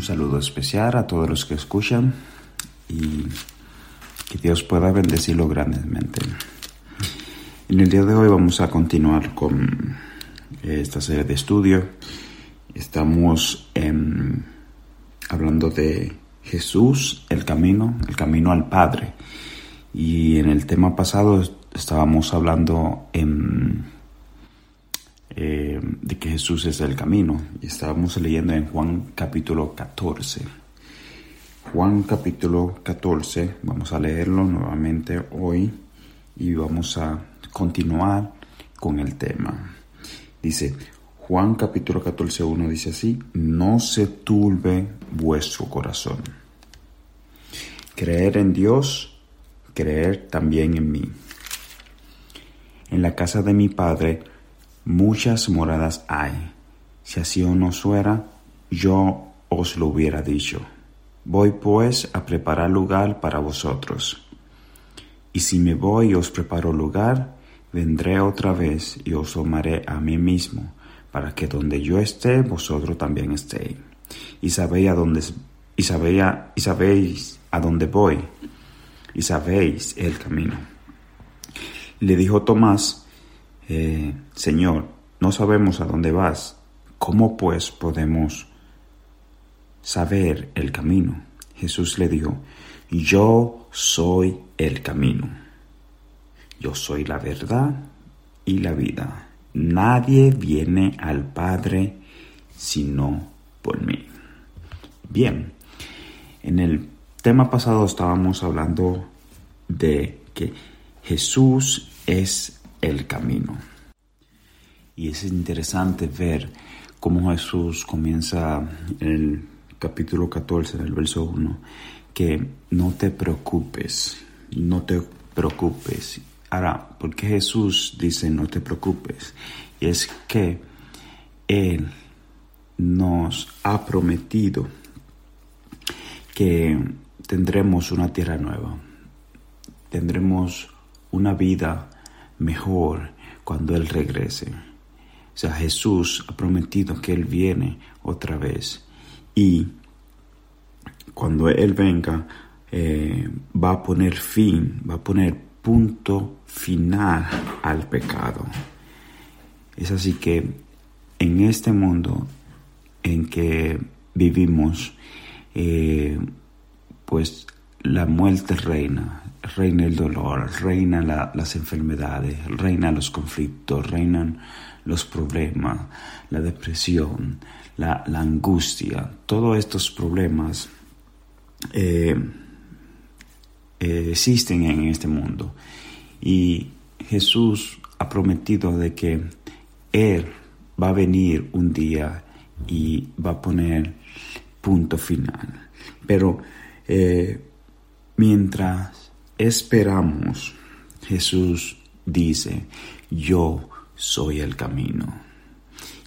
Un saludo especial a todos los que escuchan y que Dios pueda bendecirlo grandemente. En el día de hoy vamos a continuar con esta serie de estudio. Estamos hablando de Jesús, el camino, el camino al Padre. Y en el tema pasado estábamos hablando en eh, de que Jesús es el camino. Estábamos leyendo en Juan capítulo 14. Juan capítulo 14, vamos a leerlo nuevamente hoy y vamos a continuar con el tema. Dice, Juan capítulo 14, 1 dice así, no se turbe vuestro corazón. Creer en Dios, creer también en mí. En la casa de mi Padre muchas moradas hay. Si así no fuera, yo os lo hubiera dicho. Voy pues a preparar lugar para vosotros. Y si me voy y os preparo lugar, vendré otra vez y os tomaré a mí mismo, para que donde yo esté, vosotros también estéis. Y sabéis a dónde, y sabéis a dónde voy, y sabéis el camino. Le dijo Tomás, eh, Señor, no sabemos a dónde vas, ¿cómo pues podemos saber el camino? Jesús le dijo, yo soy el camino, yo soy la verdad y la vida. Nadie viene al Padre sino por mí. Bien, en el tema pasado estábamos hablando de que Jesús es el camino. Y es interesante ver cómo Jesús comienza en el capítulo 14, en el verso 1, que no te preocupes, no te preocupes. Ahora, ¿por qué Jesús dice no te preocupes? Y es que Él nos ha prometido que tendremos una tierra nueva, tendremos una vida mejor cuando Él regrese. O sea, Jesús ha prometido que Él viene otra vez y cuando Él venga eh, va a poner fin, va a poner punto final al pecado. Es así que en este mundo en que vivimos, eh, pues la muerte reina, reina el dolor, reina las enfermedades, reina los conflictos, reinan los problemas, la depresión, la, angustia, todos estos problemas eh, eh, existen en este mundo. Y Jesús ha prometido de que Él va a venir un día y va a poner punto final. Pero eh, mientras esperamos, Jesús dice, yo soy el camino.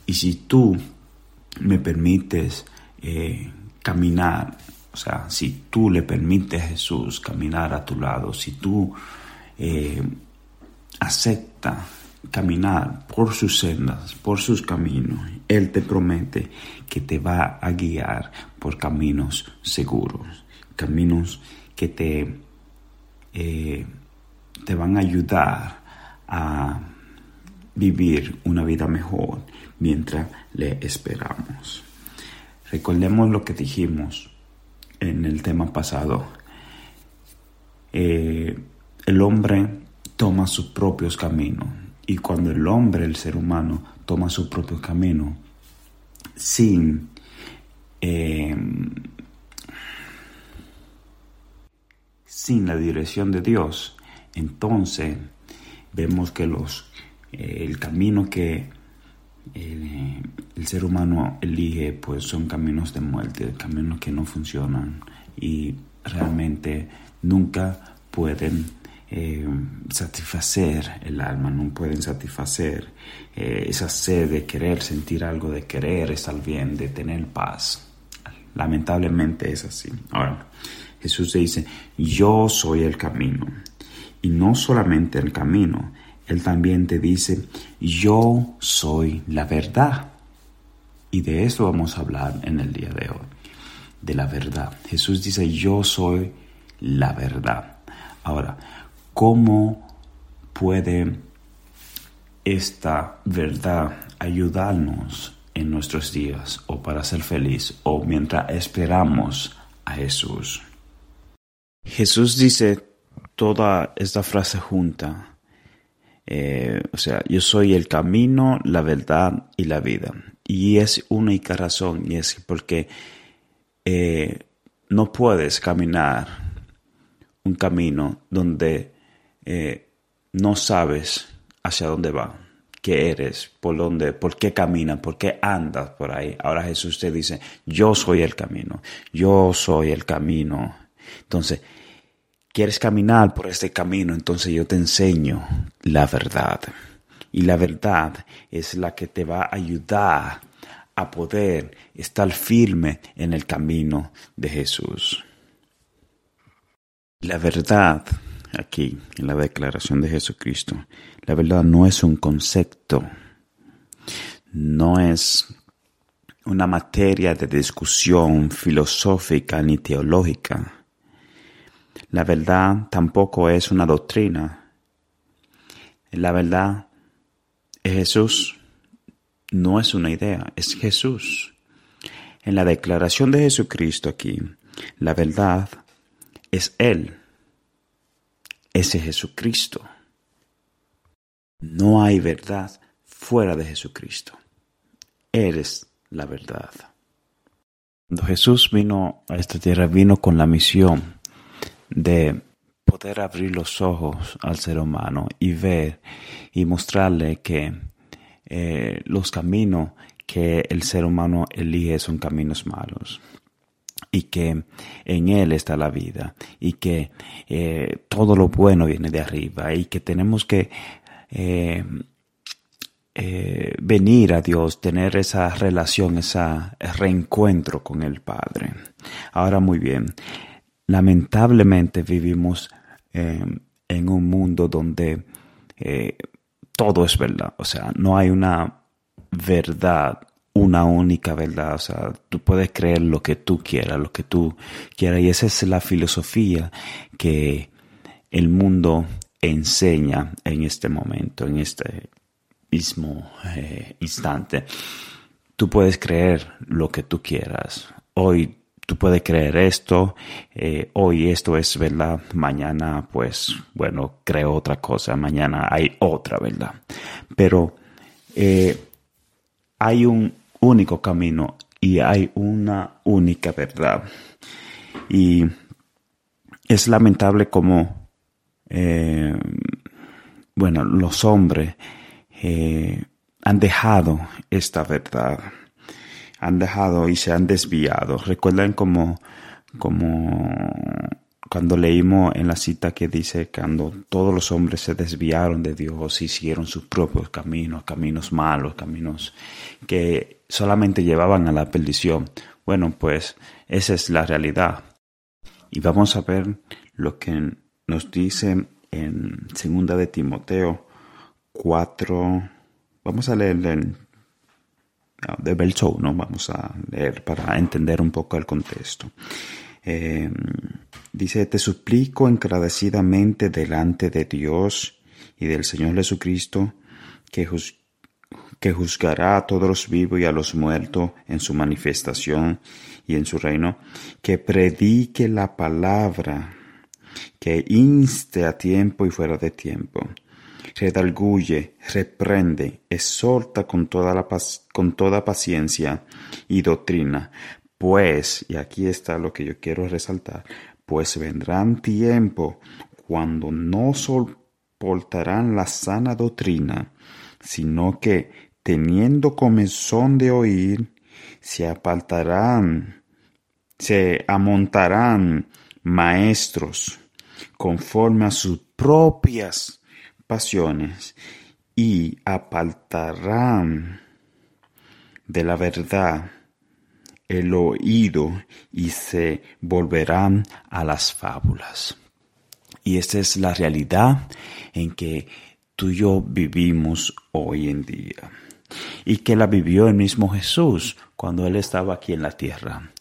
Y si tú me permites eh, caminar, o sea, si tú le permites a Jesús caminar a tu lado, si tú eh, aceptas caminar por sus sendas, por sus caminos, Él te promete que te va a guiar por caminos seguros, caminos que te eh, te van a ayudar a vivir una vida mejor mientras le esperamos. Recordemos lo que dijimos en el tema pasado. Eh, el hombre toma sus propios caminos y cuando el hombre, el ser humano, toma su propio camino sin eh, sin la dirección de Dios, entonces vemos que los, eh, el camino que eh, el ser humano elige pues son caminos de muerte, caminos que no funcionan y realmente nunca pueden eh, satisfacer el alma, no pueden satisfacer esa sed de querer sentir algo, de querer estar bien, de tener paz. Lamentablemente es así. Ahora, Jesús dice, yo soy el camino. Y no solamente el camino, Él también te dice, yo soy la verdad. Y de eso vamos a hablar en el día de hoy. de la verdad. Jesús dice, yo soy la verdad. Ahora, ¿cómo puede esta verdad ayudarnos en nuestros días o para ser feliz o mientras esperamos a Jesús? Jesús dice toda esta frase junta. Eh, o sea, yo soy el camino, la verdad y la vida. Y es única razón, y es porque eh, no puedes caminar un camino donde eh, no sabes hacia dónde va, qué eres, por dónde, por qué caminas, por qué andas por ahí. Ahora Jesús te dice, yo soy el camino, yo soy el camino. Entonces, quieres caminar por este camino, entonces yo te enseño la verdad. Y la verdad es la que te va a ayudar a poder estar firme en el camino de Jesús. La verdad, aquí en la declaración de Jesucristo, la verdad no es un concepto, no es una materia de discusión filosófica ni teológica. La verdad tampoco es una doctrina. La verdad es Jesús no es una idea, es Jesús. En la declaración de Jesucristo aquí, la verdad es Él. Ese Jesucristo. No hay verdad fuera de Jesucristo. Eres la verdad. Cuando Jesús vino a esta tierra, vino con la misión de poder abrir los ojos al ser humano y ver y mostrarle que eh, los caminos que el ser humano elige son caminos malos y que en Él está la vida y que eh, todo lo bueno viene de arriba y que tenemos que eh, venir a Dios, tener esa relación, ese reencuentro con el Padre. Ahora muy bien, lamentablemente vivimos en un mundo donde todo es verdad. O sea, no hay una verdad, una única verdad. O sea, tú puedes creer lo que tú quieras, lo que tú quieras. Y esa es la filosofía que el mundo enseña en este momento, en este mismo eh, instante. Tú puedes creer lo que tú quieras. Hoy tú puedes creer esto, eh, hoy esto es verdad, mañana pues bueno, creo otra cosa, mañana hay otra verdad. Pero eh, hay un único camino y hay una única verdad. Y es lamentable como, eh, bueno, los hombres han dejado esta verdad han dejado y se han desviado. Recuerden como, como cuando leímos en la cita que dice cuando todos los hombres se desviaron de Dios y siguieron sus propios caminos, caminos malos, caminos que solamente llevaban a la perdición. Bueno, pues esa es la realidad. Y vamos a ver lo que nos dice en segunda de Timoteo 4. Vamos a leer el de Belchou, ¿no? Vamos a leer para entender un poco el contexto. Eh, dice, te suplico encarecidamente delante de Dios y del Señor Jesucristo, que, que juzgará a todos los vivos y a los muertos en su manifestación y en su reino, que predique la palabra, que inste a tiempo y fuera de tiempo redarguye, reprende, exhorta con toda, la con toda paciencia y doctrina. Pues, y aquí está lo que yo quiero resaltar, pues vendrán tiempo cuando no soportarán la sana doctrina, sino que, teniendo comezón de oír, se apartarán, se amontarán maestros conforme a sus propias pasiones y apartarán de la verdad el oído y se volverán a las fábulas. Y esta es la realidad en que tú y yo vivimos hoy en día. Y que la vivió el mismo Jesús cuando él estaba aquí en la tierra.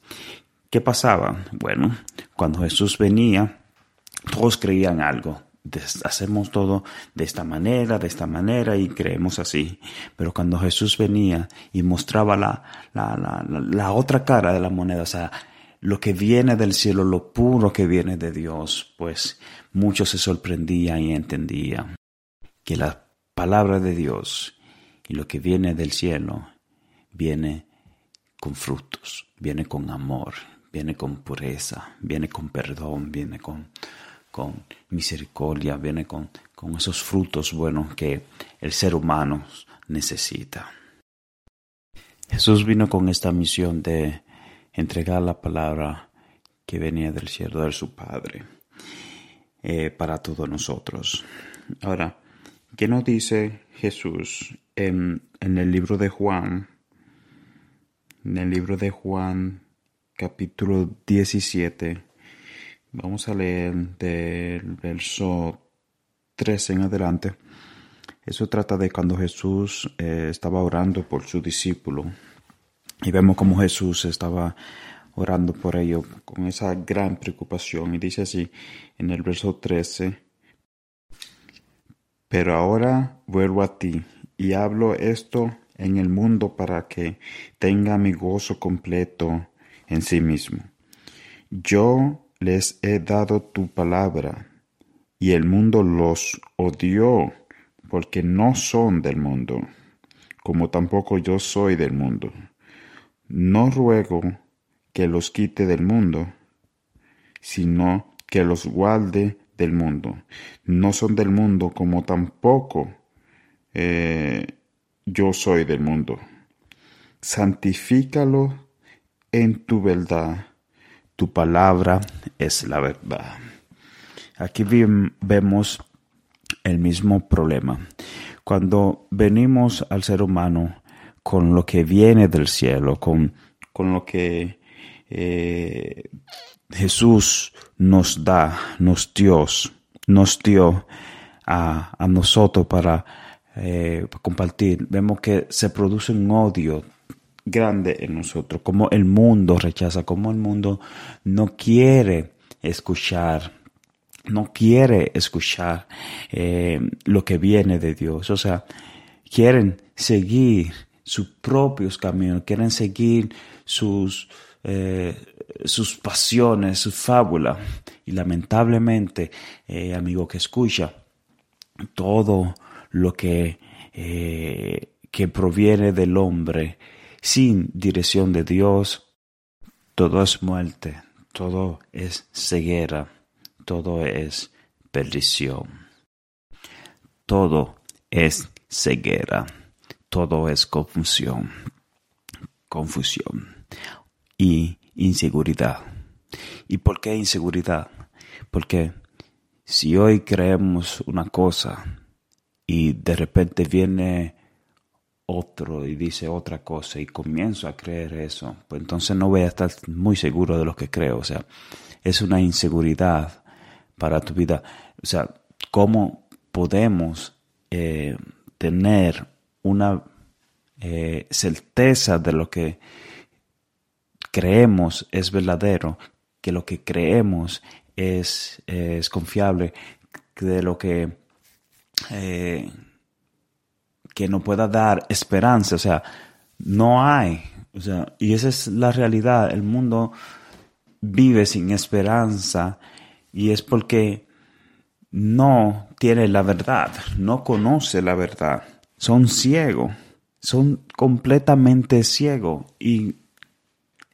¿qué pasaba? Bueno, cuando Jesús venía, todos creían algo. Hacemos todo de esta manera, de esta manera y creemos así. Pero cuando Jesús venía y mostraba la, la, la, la otra cara de la moneda, o sea, lo que viene del cielo, lo puro que viene de Dios, pues muchos se sorprendían y entendían que la palabra de Dios y lo que viene del cielo viene con frutos, viene con amor, viene con pureza, viene con perdón, viene con, con misericordia, viene con, con esos frutos buenos que el ser humano necesita. Jesús vino con esta misión de entregar la palabra que venía del cielo de su Padre eh, para todos nosotros. Ahora, ¿qué nos dice Jesús en, en el libro de Juan? En el libro de Juan, capítulo 17, vamos a leer del verso 13 en adelante. Eso trata de cuando Jesús eh, estaba orando por su discípulo y vemos cómo Jesús estaba orando por ello con esa gran preocupación. Y dice así en el verso 13, pero ahora vuelvo a ti y hablo esto en el mundo para que tenga mi gozo completo en sí mismo. Yo les he dado tu palabra y el mundo los odió porque no son del mundo, como tampoco yo soy del mundo. No ruego que los quite del mundo, sino que los guarde del mundo. No son del mundo como tampoco eh, yo soy del mundo. Santifícalo en tu verdad. Tu palabra es la verdad. Aquí vemos el mismo problema. Cuando venimos al ser humano con lo que viene del cielo, con, con lo que eh, Jesús nos da, nos dio, nos dio a, nosotros para eh, compartir. Vemos que se produce un odio grande en nosotros, como el mundo rechaza, como el mundo no quiere escuchar no quiere escuchar eh, lo que viene de Dios. O sea, quieren seguir sus propios caminos, quieren seguir sus, eh, sus pasiones, su fábula. Y lamentablemente, eh, amigo que escucha, todo lo que, que proviene del hombre sin dirección de Dios, todo es muerte, todo es ceguera, todo es perdición, todo es ceguera todo es confusión, confusión y inseguridad. ¿Y por qué inseguridad? Porque si hoy creemos una cosa y de repente viene otro y dice otra cosa y comienzo a creer eso, pues entonces no voy a estar muy seguro de lo que creo. O sea, es una inseguridad para tu vida. O sea, ¿cómo podemos eh, tener una eh, certeza de lo que creemos es verdadero, que lo que creemos es, es confiable, de lo que, eh, que nos pueda dar esperanza. O sea, no hay. O sea, y esa es la realidad. El mundo vive sin esperanza y es porque no tiene la verdad, no conoce la verdad son ciegos, son completamente ciegos y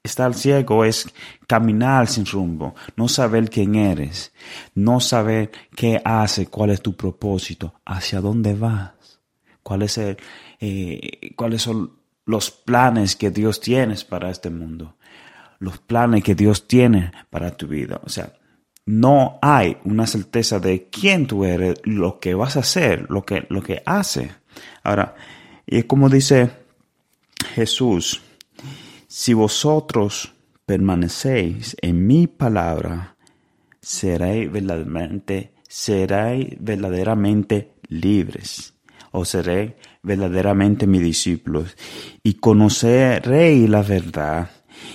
estar ciego es caminar sin rumbo, no saber quién eres, no saber qué hace, cuál es tu propósito, hacia dónde vas, eh, cuáles son los planes que Dios tiene para este mundo, los planes que Dios tiene para tu vida. O sea, no hay una certeza de quién tú eres, lo que vas a hacer, lo que, lo que hace. Ahora, y como dice Jesús, si vosotros permanecéis en mi palabra, seréis verdaderamente, seréis verdaderamente libres, o seréis verdaderamente mis discípulos, y conoceréis la verdad,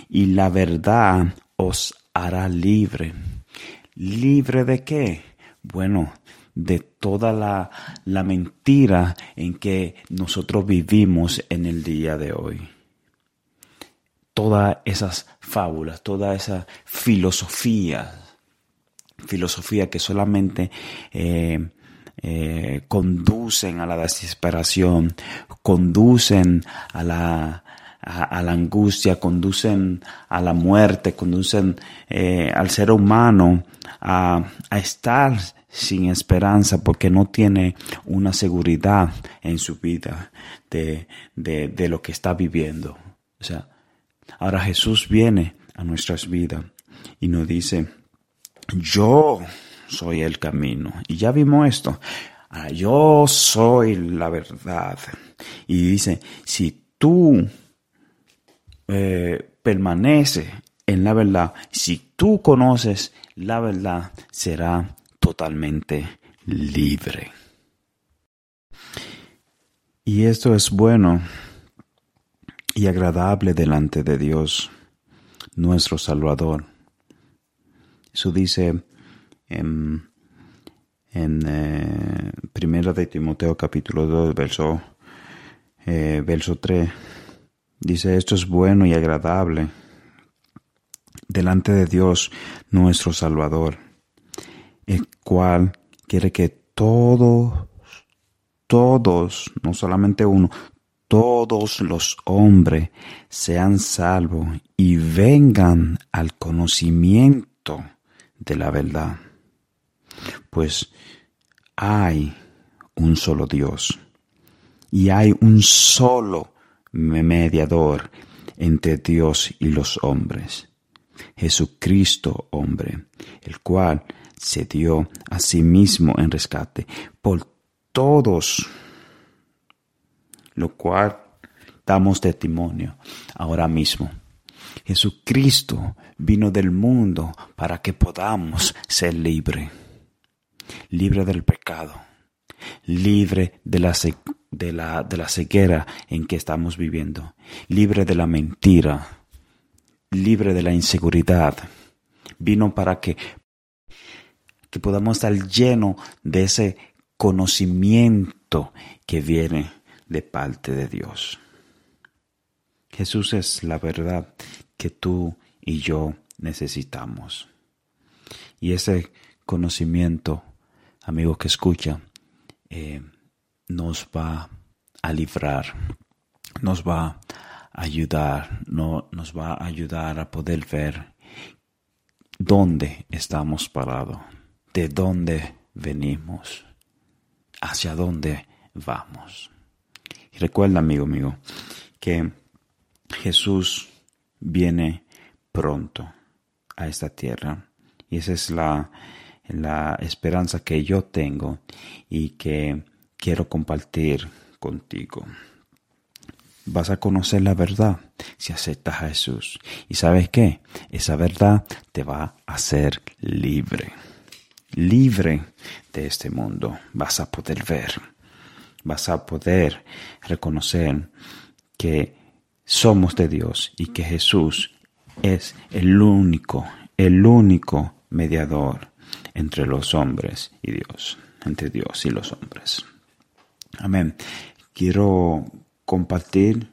y la verdad os hará libre. ¿Libre de qué? Bueno, de toda la, la mentira en que nosotros vivimos en el día de hoy. Todas esas fábulas, toda esa filosofía, filosofía que solamente eh, eh, conducen a la desesperación, conducen a la, a, la angustia, conducen a la muerte, conducen eh, al ser humano a, a estar sin esperanza porque no tiene una seguridad en su vida de, de, de, lo que está viviendo. O sea, ahora Jesús viene a nuestras vidas y nos dice, yo soy el camino. Y ya vimos esto. yo soy la verdad. Y dice, si tú eh, permaneces en la verdad, si tú conoces la verdad, será totalmente libre. Y esto es bueno y agradable delante de Dios, nuestro Salvador. Eso dice en, eh, Primera de Timoteo capítulo 2, verso, eh, verso 3. Dice, esto es bueno y agradable delante de Dios, nuestro Salvador el cual quiere que todos, todos, no solamente uno, todos los hombres sean salvos y vengan al conocimiento de la verdad. Pues hay un solo Dios y hay un solo mediador entre Dios y los hombres, Jesucristo hombre, el cual se dio a sí mismo en rescate por todos, lo cual damos testimonio ahora mismo. Jesucristo vino del mundo para que podamos ser libres, libre del pecado, libre de la, de, la, de la ceguera en que estamos viviendo, libre de la mentira, libre de la inseguridad. Vino para que que podamos estar llenos de ese conocimiento que viene de parte de Dios. Jesús es la verdad que tú y yo necesitamos. Y ese conocimiento, amigo que escucha, eh, nos va a librar, nos va a ayudar, no, nos va a ayudar a poder ver dónde estamos parados de dónde venimos, hacia dónde vamos. Y recuerda, amigo mío, que Jesús viene pronto a esta tierra. Y esa es la, la esperanza que yo tengo y que quiero compartir contigo. Vas a conocer la verdad si aceptas a Jesús. Y sabes qué? Esa verdad te va a hacer libre libre de este mundo. Vas a poder ver, vas a poder reconocer que somos de Dios y que Jesús es el único, el único mediador entre los hombres y Dios, entre Dios y los hombres. Amén. Quiero compartir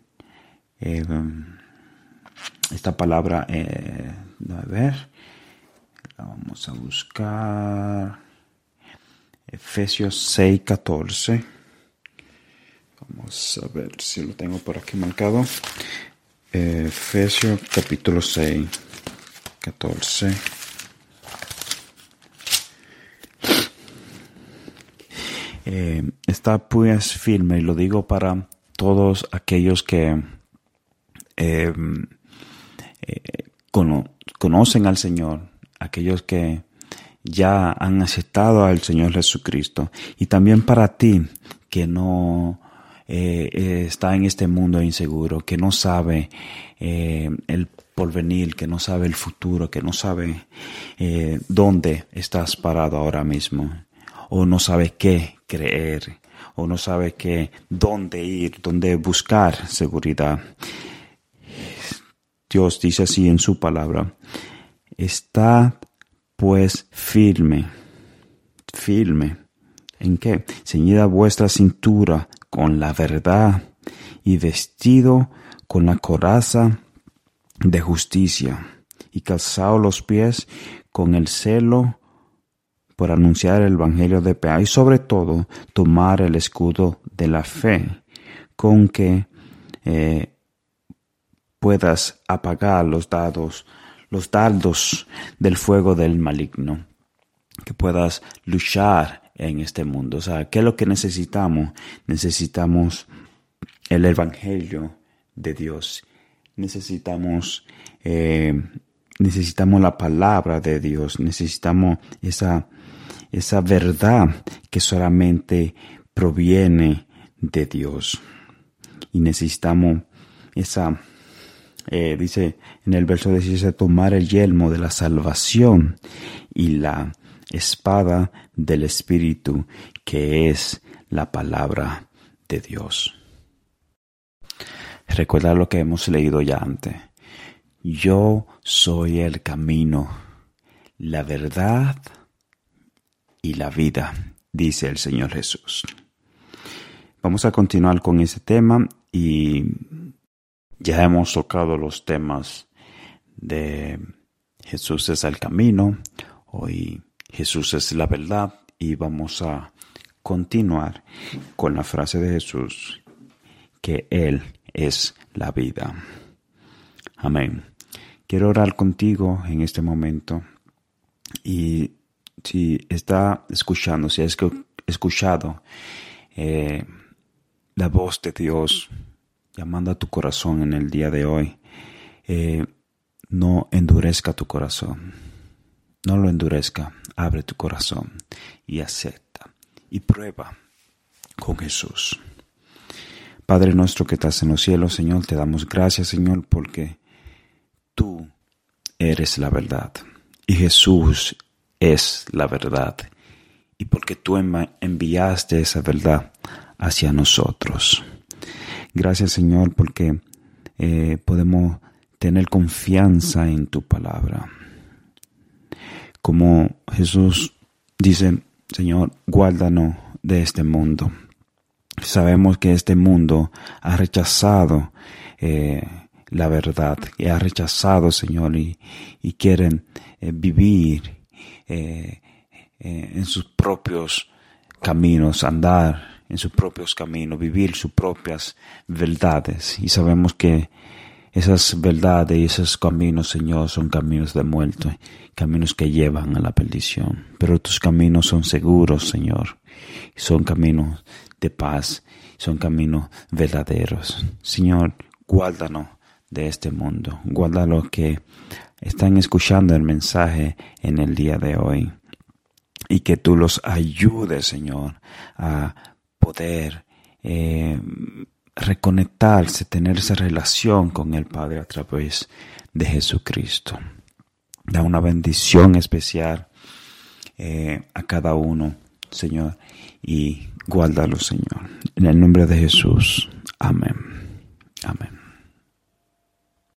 eh, esta palabra, eh, a ver, vamos a buscar. Efesios 6, 14. Vamos a ver si lo tengo por aquí marcado. Efesios capítulo 6, 14. Eh, está pues firme y lo digo para todos aquellos que eh, eh, conocen al Señor, aquellos que ya han aceptado al Señor Jesucristo. Y también para ti que no está en este mundo inseguro, que no sabe el porvenir, que no sabe el futuro, que no sabe dónde estás parado ahora mismo, o no sabe qué creer, o no sabe qué, dónde ir, dónde buscar seguridad. Dios dice así en su palabra Estad pues firme, firme. ¿En qué? Ceñida vuestra cintura con la verdad y vestido con la coraza de justicia y calzado los pies con el celo por anunciar el Evangelio de paz y sobre todo tomar el escudo de la fe con que eh, puedas apagar los dados, los dardos del fuego del maligno, que puedas luchar en este mundo. O sea, ¿qué es lo que necesitamos? Necesitamos el Evangelio de Dios. Necesitamos, eh, necesitamos la palabra de Dios. Necesitamos esa, esa verdad que solamente proviene de Dios. Y necesitamos esa, eh, dice en el verso 16, tomar el yelmo de la salvación y la espada del Espíritu, que es la palabra de Dios. Recuerda lo que hemos leído ya antes. Yo soy el camino, la verdad y la vida, dice el Señor Jesús. Vamos a continuar con ese tema y ya hemos tocado los temas de Jesús es el camino, hoy Jesús es la verdad y vamos a continuar con la frase de Jesús que Él es la vida. Amén. Quiero orar contigo en este momento y si está escuchando, si has escuchado eh, la voz de Dios llamando a tu corazón en el día de hoy, eh, no endurezca tu corazón. No lo endurezca. Abre tu corazón y acepta y prueba con Jesús. Padre nuestro que estás en los cielos, Señor, te damos gracias, Señor, porque tú eres la verdad y Jesús es la verdad y porque tú enviaste esa verdad hacia nosotros. Gracias, Señor, porque eh, podemos tener confianza en tu palabra. Como Jesús dice, Señor, guárdanos de este mundo. Sabemos que este mundo ha rechazado eh, la verdad, y ha rechazado, Señor, y, quieren eh, vivir eh, en sus propios caminos, andar en sus propios caminos, vivir sus propias verdades. Y sabemos que esas verdades y esos caminos, Señor, son caminos de muerte, caminos que llevan a la perdición. Pero tus caminos son seguros, Señor. Son caminos de paz, son caminos verdaderos. Señor, guárdanos de este mundo. Guarda los que están escuchando el mensaje en el día de hoy. Y que tú los ayudes, Señor, a poder eh, reconectarse, tener esa relación con el Padre a través de Jesucristo. Da una bendición especial eh, a cada uno, Señor, y guárdalo, Señor. En el nombre de Jesús. Amén. Amén.